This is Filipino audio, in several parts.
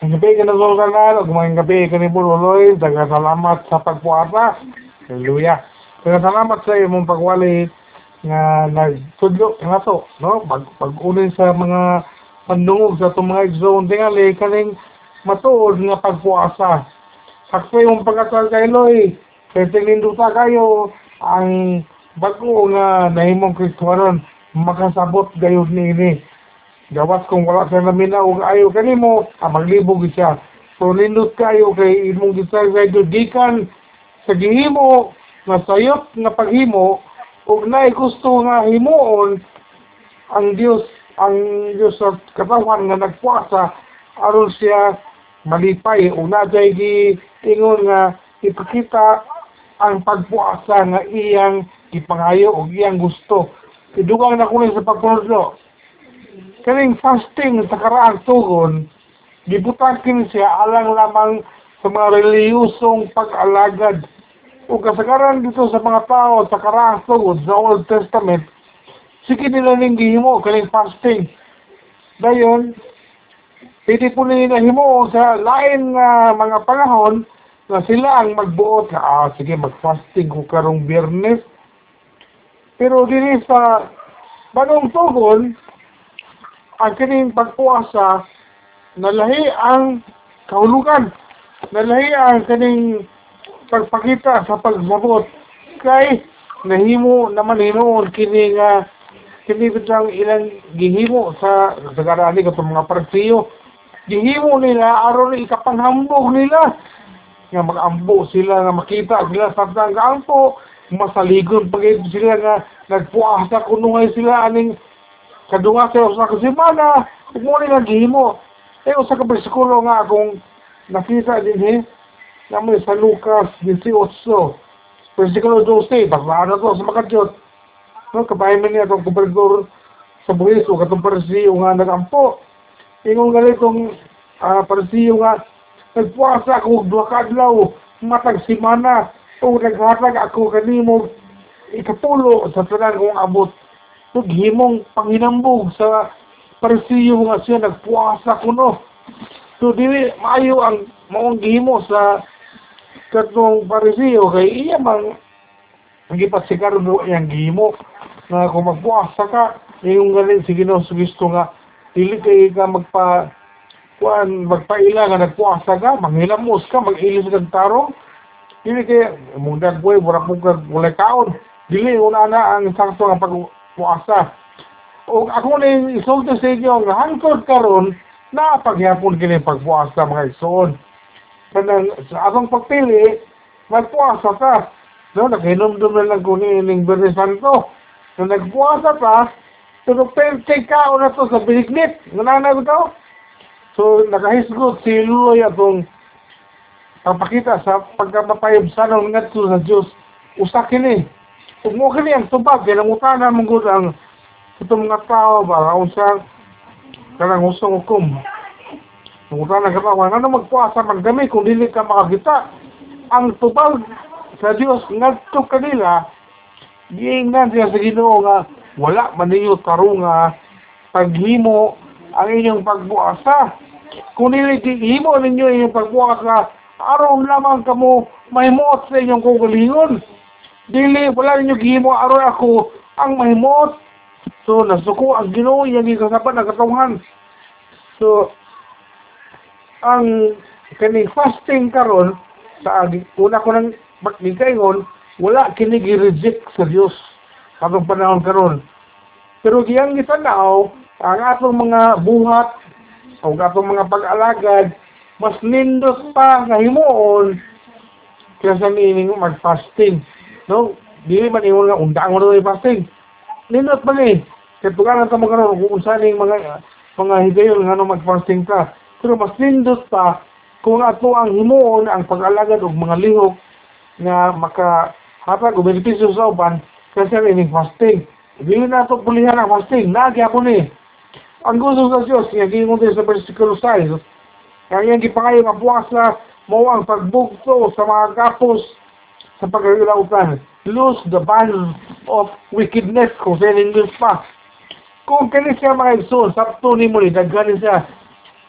Ang gabi ka na mga gabi ka ni Buloy, daga salamat sa pagpuata. Hallelujah. Salamat sa imong pagwali nga nagtudlo nga to, no? Pag pag-unin sa mga pandungog sa itong mga exone tingali kaning matuod nga pagpuasa. Sakto yung pagkasal kay Loy, kaya tininduta kayo ang bago nga nahimong Kristohanon makasabot gayud niini. Gawas kung wala sa namin na og ayaw kanimo, ah, maglibog siya. So nindot kayo kay imong gisag sa gikan sa gihimo nga sayop nga paghimo ug naay gusto nga himuon ang Dios ang Dios sa katawan nga nagpuasa aron siya malipay ug nadjay gi ingon nga ipakita ang pagpuasa nga iyang ipangayo ug iyang gusto. Idugang na kunin sa pagpunod kaning fasting sa karaang tugon, gibutakin siya alang lamang sa mga reliyosong pag-alagad. O kasagaran dito sa mga tao sa karaang tugon sa Old Testament, sige nila ning gihimo kaning fasting. Dayon, pwede po nila himo sa lain nga mga panahon na sila ang magbuot na, ah, sige, mag-fasting ko karong biyernes. Pero dili sa bagong tugon, ang kining pagpuasa nalahi ang kahulugan. Nalahi ang kining pagpakita sa pagsabot. Kay nahimo naman hinuon kini nga kini bitang ilang gihimo sa sagarani katong mga parsiyo gihimo nila aron ikapanghambog nila. Nga mag-ambo sila nga makita sila sa tanggaampo. Masaligon pagay sila nga nagpuasa kuno sila aning kadunga sa usa ka semana mo ni nga gihimo eh usa ka bersikulo nga akong nakita din eh namo sa Lucas 18 bersikulo 12 basta to sa makadyot no kabay man niya itong gobernador sa buhis o katong parisiyo nga nagampo. Ingon gali itong uh, parisiyo nga nagpuasa ako duha ka adlaw matag semana o naghatag ako kanimo ikapulo sa tanan kong abot So, himong panginambog sa parisiyo nga siya nagpuasa kuno. So, dili maayo ang maong gihimo sa katong parisiyo kay iya mang nagipatsikar mo iyang gihimo nga kung magpuasa ka, yung galing si Ginoo Kristo nga dili kay ka magpa kuan magpaila nga nagpuasa ka, manghilamos ka, mag-ilis kag tarong. Dili kay mong dagway, mura mo kag kaon. Dili una na ang sakto nga pag puasa. O ako na isulto sa inyo, nga hangtod karon na pagyapon kini pagpuasa mga igsoon. Kanang sa akong pagpili, magpuasa ka. No, naghinom-dum na lang ko ni Ining Berni Santo. So, nagpuasa ka, pero pente ka o na to sa binignit. Nananag ko So, nakahisgot si Luloy atong pagpakita sa pagkamapayab sa nang nga sa Diyos. Usa kini. Kung mo kini ang tubag, kaya nangutana mong gud ang itong mga tao ba, kung sa kanang usong hukom. Nangutana ka tao, ano magpuasa man kami kung dili ka makakita. Ang tubag sa Dios ngadto kanila, giingnan siya sa Ginoo nga wala man ninyo tarunga paghimo ang inyong pagbuasa. Kung nili himo ninyo inyong pagbuasa, aron lamang kamo mahimot sa inyong kugalingon dili wala ninyo gihimo aron ako ang mahimot. So nasuko ang Ginoo yang gikasapan ang katawhan so ang kini fasting karon sa una ko nang magnigayon wala kini gi-reject sa Dios katong panahon karon. Pero giyang gitanaw ang atong mga buhat o atong mga pag-alagad mas nindot pa nga himuon kaysa nining mag-fasting No, dili man ingon nga undang mo na fasting. Nindot man eh. Katugaran ta mo karon kung unsa ning mga mga higayon nga no mag-fasting ka. Pero mas nindot pa kung ato ang himuon ang pag-alagad og mga lihok nga maka hatag og benepisyo sa uban kasi ining fasting. Dili na to pulihan ang fasting. Nagya ko ni. Ang gusto sa Diyos, nga gingon din sa versikulo 6, kaya yung gipangayo nga puwasa mo ang pagbugto sa mga kapos sa pagkakilautan. Lose the battle of wickedness kung sa English pa. kung kani siya mga igsoon, sapto ni mo ni, daghan ni siya,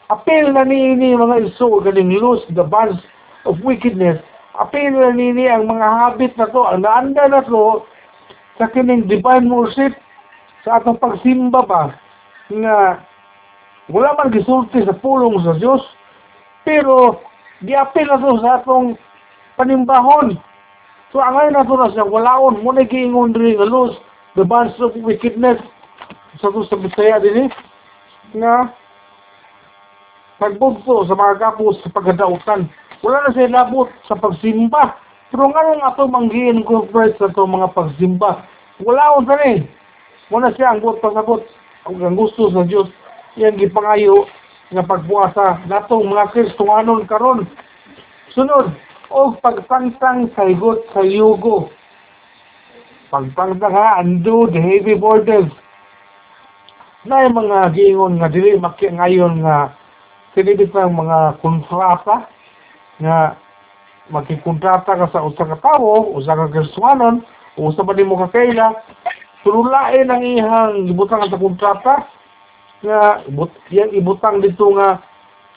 apel na ni ini mga igsoon, ganing lose the bonds of wickedness, apel na ni ini ang mga habit na to, ang naanda na to, sa kining divine worship, sa atong pagsimba pa, nga, wala man gisulti sa pulong sa Diyos, pero, giapil na to sa atong panimbahon. So, ang ngayon na to na siya, walaon, muna giingon rin nga lose the bonds of wickedness, sa to sa Bisaya din eh, nga pagbugto sa mga kapos sa pagkadautan. Wala na siya labot sa pagsimba. Pero nga nung ato manggiin incorporate sa to mga pagsimba. Wala ko sa rin. Wala siya ang buot pasabot. Ang gusto sa Diyos. Yan gipangayo nga pagpuasa. Natong mga Kristohanon karon. Sunod, o pagtangtang sa higot sa yugo. Pagtangtang ha, undo the heavy borders na yung mga giingon nga dili maki ngayon nga sinibit ng mga kontrata nga makikontrata ka sa usa ka tawo, usa ka Kristiyanon, usa pa nimo ka kaila, turulain ang ihang ibutang sa kontrata nga ibut yang ibutang dito nga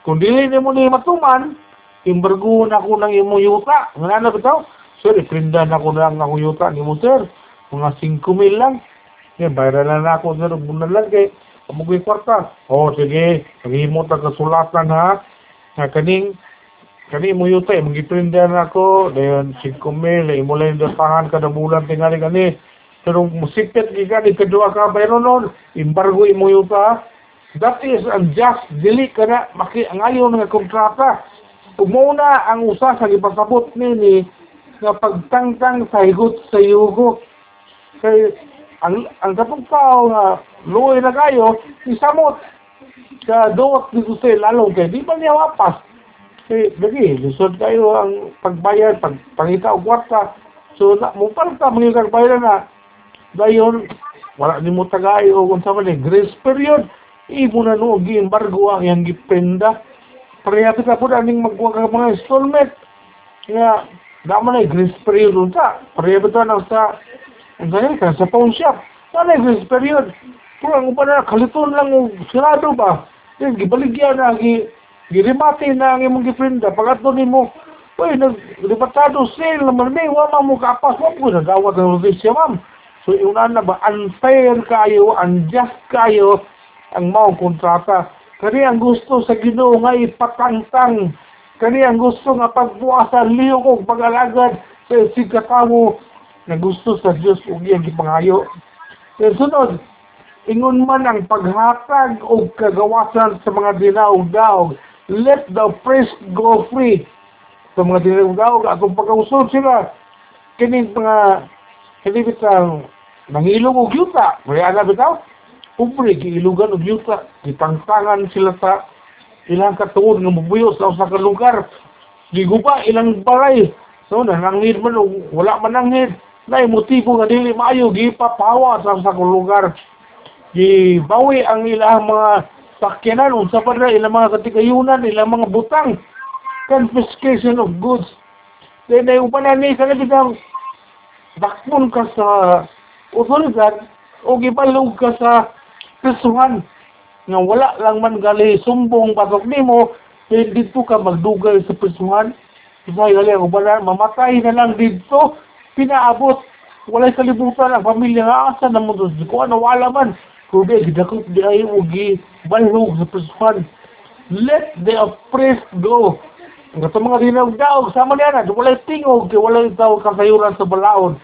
kung dili nimo ni matuman, imbargo na ko nang imong yuta. Nga na bitaw? Sir, iprinda na ko lang akong yuta ni mo sir. Mga 5 mil lang. Yan, bayaran na ako sir, bulan lang kay Kamugoy kwarta. O, sige, paghimot ang kasulatan ha. Nga kaning, kani mo yuta, magiprinda na ako, dayon 5 mil, imulay yung dasahan kada bulan tingali kani. Pero musipit giga ni kedua ka bayro nun, embargo imo yuta ha. That is unjust, dili ka na, maki, ngayon nga kontrata. Umuna ang usa sa gipasabot nini nga pagtangtang sa higot sa yugo. Kay ang ang katong tao nga luoy na kayo, isamot sa duwat dito sa lalong kay di ba niya wapas. Kay lagi, lisod kayo ang pagbayad, pag pangita og kwarta. So na mo palta mga kagbayad na dayon wala ni mo tagayo kung sa man grace period imo na no gi-embargo ang yang gipenda pareha kita po aning magwa ka mga installment. Nga dama na grace period unta. Pareha ba na sa ang ganyan ka sa pawn shop. Wala grace period pero ang uban na kaliton lang sirado ba yung gibaligyan na gi girimate na ang imong gipenda pagkatlo nimo Uy, nag-libatado sale naman may wala mo kapas mo po nagawat ng rodisya ma'am. So, una na ba, unfair kayo, unjust kayo, ang maong kontrata. Kani ang gusto sa ginoo nga ipatangtang. Kani ang gusto nga pagbuasa, liyo kong pag-alagad sa sigkatawo na gusto sa Diyos ug iyang gipangayo. Pero sunod, ingon man ang paghatag o kagawasan sa mga dinaog-daog. Let the priest go free. Sa mga dinaog-daog, atong pagkausod sila. Kining mga kinibit ang nangilong og yuta. Kaya na bitaw, Upre, giilugan og yuta. Gitangtangan sila sa ilang katuod nga mubuyo sa usa ka lugar. Giguba ilang balay. So, nanangid man o wala man nanghid. Na motibo nga dili maayo gipapawa sa usa ka lugar. Gibawi ang ilang mga sakyanan unsa pa na ilang mga katigayunan, ilang mga butang. Confiscation of goods. Then, ay upanan ni sa bitaw, dakpon ka sa otoridad o gibalog ka sa prisuhan nga wala lang man gali sumbong batok nimo kay dito ka magdugay sa prisuhan Isay gali ang ubanan mamatay na lang dito pinaabot. Walay kalibutan ang pamilya nga asa na mo doon ko ano wala man. Kundi gidakot di ay ugi balog sa prisuhan let the oppressed go. Nga sa mga dinawdaog sama niya na walay tingog walay tawag kasayuran sa balaod.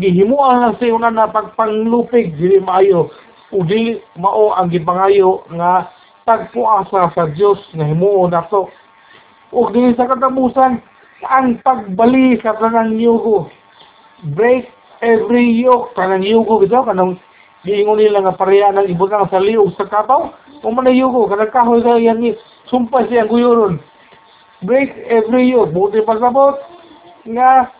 Gihimuan lang sa una na pagpanglupig dili maayo dili mao ang gipangayo nga pagpuasa sa Dios nga himuon nato ug dili sa katapusan ang pagbali sa tanang yugo. Break every yoke tanang yugo bitaw kanang giingon nila nga pareha ng ibutang sa liog sa kabaw o man yugo kanang kahoy ka yan ni sumpay siyang guyoron break every yoke buti pasabot nga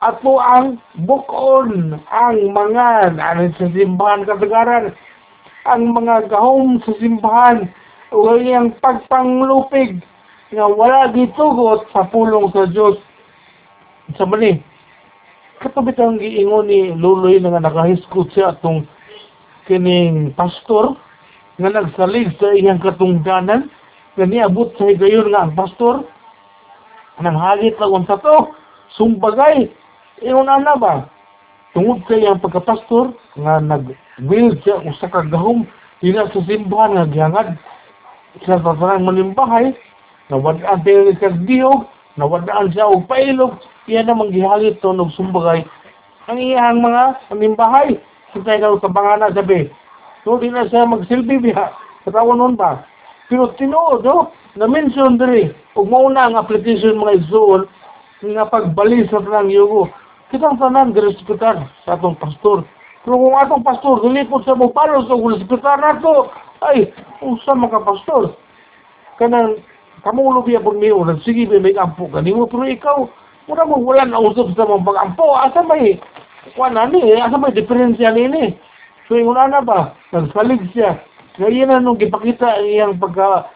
ato ang bukon ang mga ano sa simbahan kasagaran ang mga gahom sa simbahan. O ang pagpanglupig nga wala gitugot sa pulong sa Dios sa mali katubit ang giingon ni Luloy nga nakahiskot siya atong kining pastor nga nagsalig sa iyang katungdanan nga niabot sa higayon nga ang pastor. Nang hagit lang unsa to sumbagay ingon ana ba tungod kay ang pagkapastor nga nag-build siya usa ka gahom dina sa simbahan nga gihangad sa tatanang manimbahay nawadaan tayo kag dihog nawadaan siya og pailog iya namang gihagit to og sumbagay ang iyang mga manimbahay Kita ikaw sa bangana sabi, so di na siya magsilbi biha. Katawan nun ba? Pero tinuod, no? Na-mention diri, ug mauna ang application mga igsoon nga pagbali sa tanang yugo. Kitang tanan diri respetar sa atong pastor. Pero kung atong pastor, dilipot sa mo palo sa respetar nato, ay, usa mga pastor. Kanang kamulo biya pag niyo, sige may ampo kanimo, pero ikaw, mura mo wala na usap sa mga pag-ampo, asa may Wala ni, eh. asa may diferensya ni ni. So, yung na ba, nagsalig siya. Ngayon na nung ipakita iyang pagka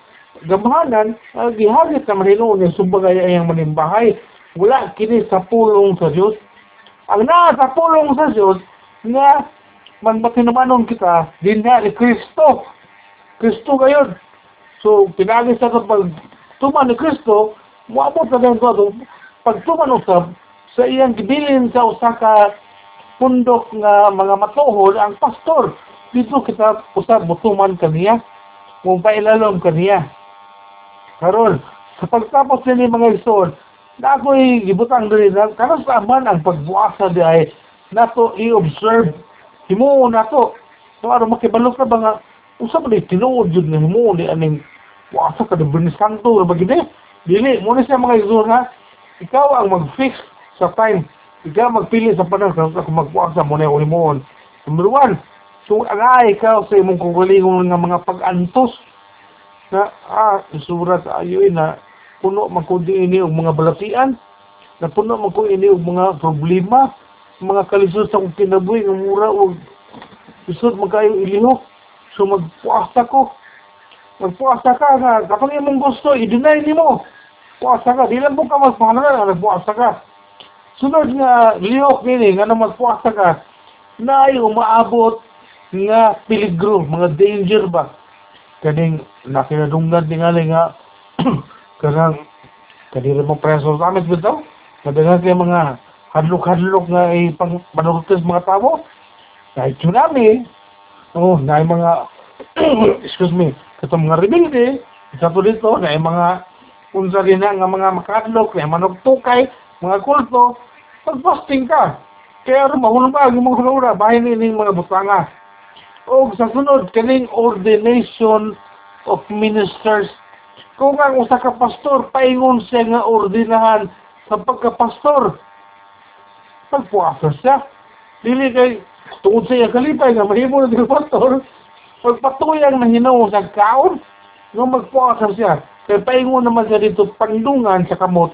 gamahanan, uh, gihagit na maninoon yung sumbagay iyang manimbahay. Wala kini sa pulong sa Diyos. Ang naa sa sa Diyos, nga man batinamanon kita, din na ni Kristo. Kristo gayon. So, pinagis sa pag tuman ni Kristo, muabot na din ito, pag tuman usab, sa iyang gibilin sa usaka pundok nga mga matuhol ang pastor. Dito kita usab butuman kaniya. Kung pailalom kaniya. Karon, sa pagtapos nini mga isod, na ako'y gibutang diri na karon sa man ang pagbuasa di ay nato i-observe. Himuon nato. So aron makibalo ka ba nga usa ba ni tinuod jud nga himuon ni aning buasa ka Bernis Santo ba gid dili mo ni sa mga ha? Ikaw ang mag-fix sa time. Ikaw magpili sa panahon kung ako magpuasa mo na yung mo. Number one, so agay ikaw sa imong kugalingon nga mga pag-antos. Na ah, surat ayo na puno man ko ini og mga balatian. Na puno man ko ini og mga problema. Mga kalisod sa kong kinabuhi nga mura og isod magkayo ilihok so magpuasa ko. Magpuasa ka nga kapag imong gusto i-deny nimo. Puasa ka. Di lang mo ka magpanalan nagpuasa ka. Sunod nga lihok nini nga na magpuasa ka na ay umaabot nga peligro, mga danger ba. Kaning nakinadunggan tingali nga kanang kanira mo preso sa amin bitaw. Madalas kay mga hadlok-hadlok nga ay pang panurtes mga tao. Kahit tsunami, oh, na mga excuse me, katong mga rebelde, isa to dito, na mga unsa rin na nga mga makadlok, na manok tukay, mga kulto, pag-fasting ka. Kaya rin mahulbag yung mga hulura, bahin nining mga butanga. O sa sunod, kaning ordination of ministers. Kung ang usa ka pastor, paingon siya nga ordinahan sa pagka-pastor. Pagpuasa siya. Dili kay, tungod sa kalipay nga mahimo na din pastor, pagpatuyang na hinaw sa kaon, nga magpuasa siya. Kaya paingon naman siya dito pandungan sa kamot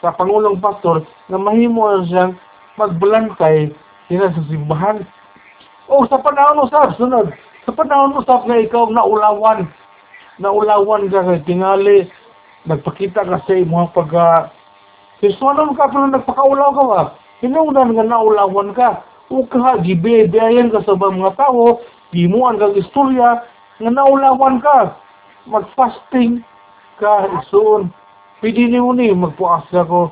sa Pangulong Pastor na mahimo siyang magbulantay sila sa simbahan. O sa panahon usap, sunod, sa panahon usap na ikaw na ulawan, na ulawan ka kay tingali, nagpakita ka sa imong pagka, Kristohanon ka pero nagpakaulaw ka ba? Hinungdan nga naulawan ka. O ka, gibebeayan ka sa mga tao, gimuan kang istorya, nga naulawan ka. Mag-fasting ka, isuon, pwede ni mo ni magpuasa ko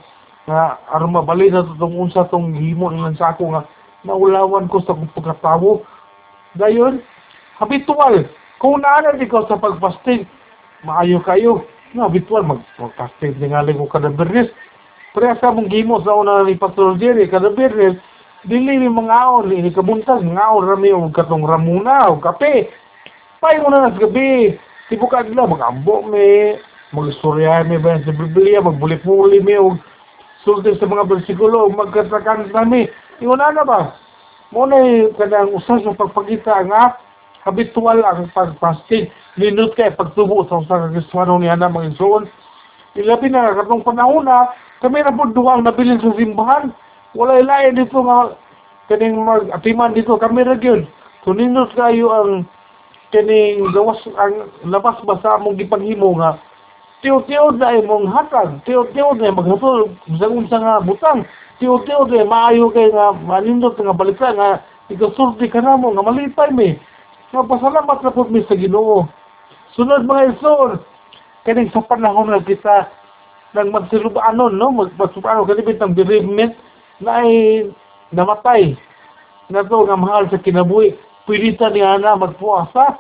nga aron mabalik na itong unsa tong himo ng sa ako nga naulawan ko sa pagkatawo dayon habitual kung naana ikaw sa pagfasting maayo kayo na habitual mag magfasting tingali ko kada bernes pero sa mong gimo sa una ni Pastor Jerry kada bernes dili ni mga aon ni kabuntas mga aon rami og katong ramuna o kape pay mo na nas gabi Tibuka nila, mag-ambo me, mag-istoryahan may ba sa Biblia, magbuli-puli may o sulti sa mga bersikulo, magkatakan nami. Iuna na ba? Muna kanang usas sa pagpagita nga habitual ang pagpasting. Linot kay pagtubo sa usa ka Kristiyano niya na mga isuon. Ilabi na katong panahon na kami na po duwang nabilin sa simbahan. Wala ilayan dito nga kaning mag-atiman dito kami ra gyud. Tuninot kayo ang kaning gawas ang labas ba sa among gipanghimo nga tiyo-tiyo na imong hatag, tiyo-tiyo na maghatol, bisang unsa nga butang, tiyo-tiyo na maayo kay nga manindot nga balita nga Ikasulti ka na mo, nga malipay mi. Nga pasalamat na po mi sa ginoo. Sunod mga isol, kaning sa panahon nga kita nang magsilubaanon, no? Magpasubaanon, kanibit ng bereavement na ay namatay. Na to nga mahal sa kinabuhi. Pilita niya na magpuasa.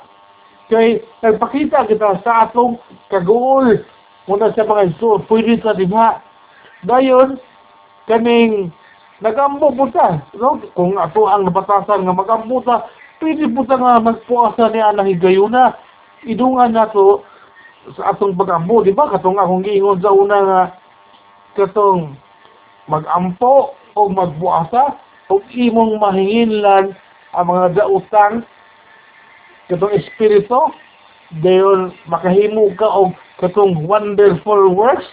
Kay nagpakita kita sa atong kagool. Muna sa mga isol, pilita ha. Dayon, kaning nagambo po. No? Kung ato ang napatasan nga magambo pwede po ta nga magpuasa niya ang higayuna. Idungan na to sa atong pagambo, di ba? Katong akong giingon sa una nga katong magampo o magpuasa o imong mahinginlan ang mga dautang katong espiritu dayon makahimo ka og katong wonderful works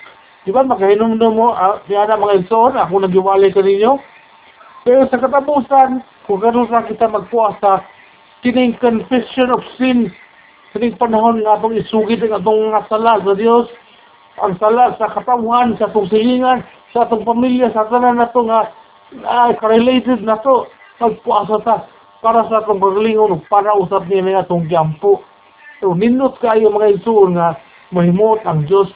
di ba makahinom mo uh, niya na mga ison ako nagiwalay ka ninyo pero sa katapusan kung gano'n sa kita magpuasa kining confession of sin kining panahon nga itong isugid ang atong nga sala sa Dios ang sala sa katawan sa atong silingan sa atong pamilya sa tanan na to nga ay related na to magpuasa ta para sa atong paglingon para usap niya nga atong gyampo. So nindot kayo mga isuon nga mahimot ang Dios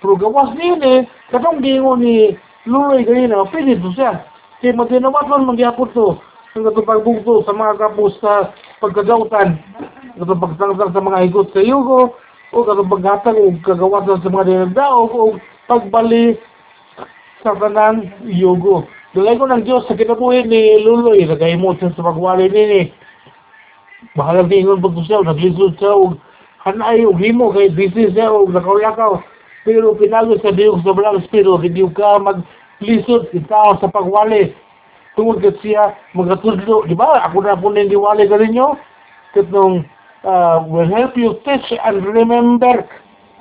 pero gawas niyo ni katong gingon ni Luloy ganina pwede to siya. Kaya matinawat man magyapon to ang katong pagbugto sa mga kapos sa pagkagautan katong pagsangsang sa mga higot sa yugo o katong paghatag o kagawatan sa mga dinagdaog o pagbali sa kanang yugo. Dalay ko ng Diyos sa kinabuhi ni Luloy, nagahimot siya sa pagwali nini. Bahalang tingon po siya, naglisod siya, o hanay, o himo, kay busy siya, o nakawlakaw. Pero pinagod sa Diyos sa balang espiro, hindi ka maglisod, itaw sa pagwali. Tungod siya, magatudlo, di ba? Ako na po nindiwali ka ninyo. Katong, uh, will help you teach and remember.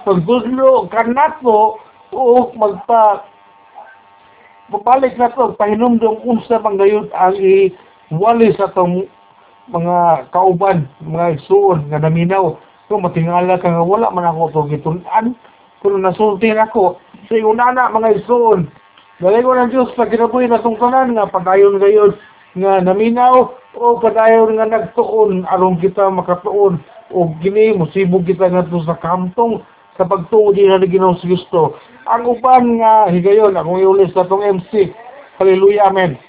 Pagtudlo ka na po, o magpa Babalik na to, pahinumdong unsa bang gayon ang iwali sa tong mga kauban, mga isuon nga naminaw. Kung matingala ka nga wala man ako to gitunan, kung nasulti na ako, sa una na mga isuon. Dalay ko ng Diyos, pag kinabuhi na tong tanan nga, padayon gayon nga naminaw, o padayon nga nagtuon, aron kita makatuon, o gini, musibog kita nga sa kampong, sa pagtuod din na Ginoong Kristo. Ang uban nga higayon, akong iulis sa tong MC. Hallelujah, Amen.